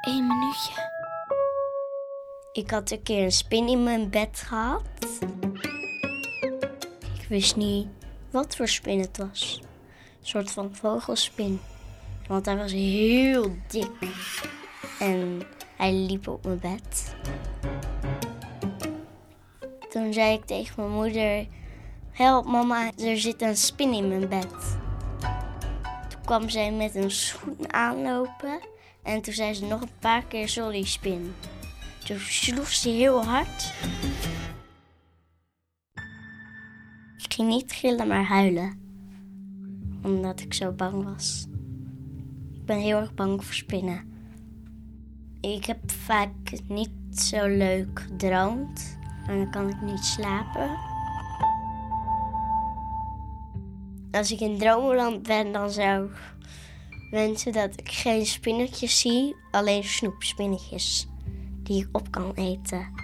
Één minuutje. Ik had een keer een spin in mijn bed gehad. Ik wist niet wat voor spin het was. Een soort van vogelspin. Want hij was heel dik. En hij liep op mijn bed. Toen zei ik tegen mijn moeder: Help mama, er zit een spin in mijn bed. Toen kwam zij met een schoen aanlopen. En toen zei ze nog een paar keer sorry spin. Toen sloeg ze heel hard. Ik ging niet gillen, maar huilen. Omdat ik zo bang was. Ik ben heel erg bang voor spinnen. Ik heb vaak niet zo leuk gedroomd. En dan kan ik niet slapen. Als ik in droomland ben, dan zou ik wensen dat ik geen spinnetjes zie. Alleen snoepspinnetjes die ik op kan eten.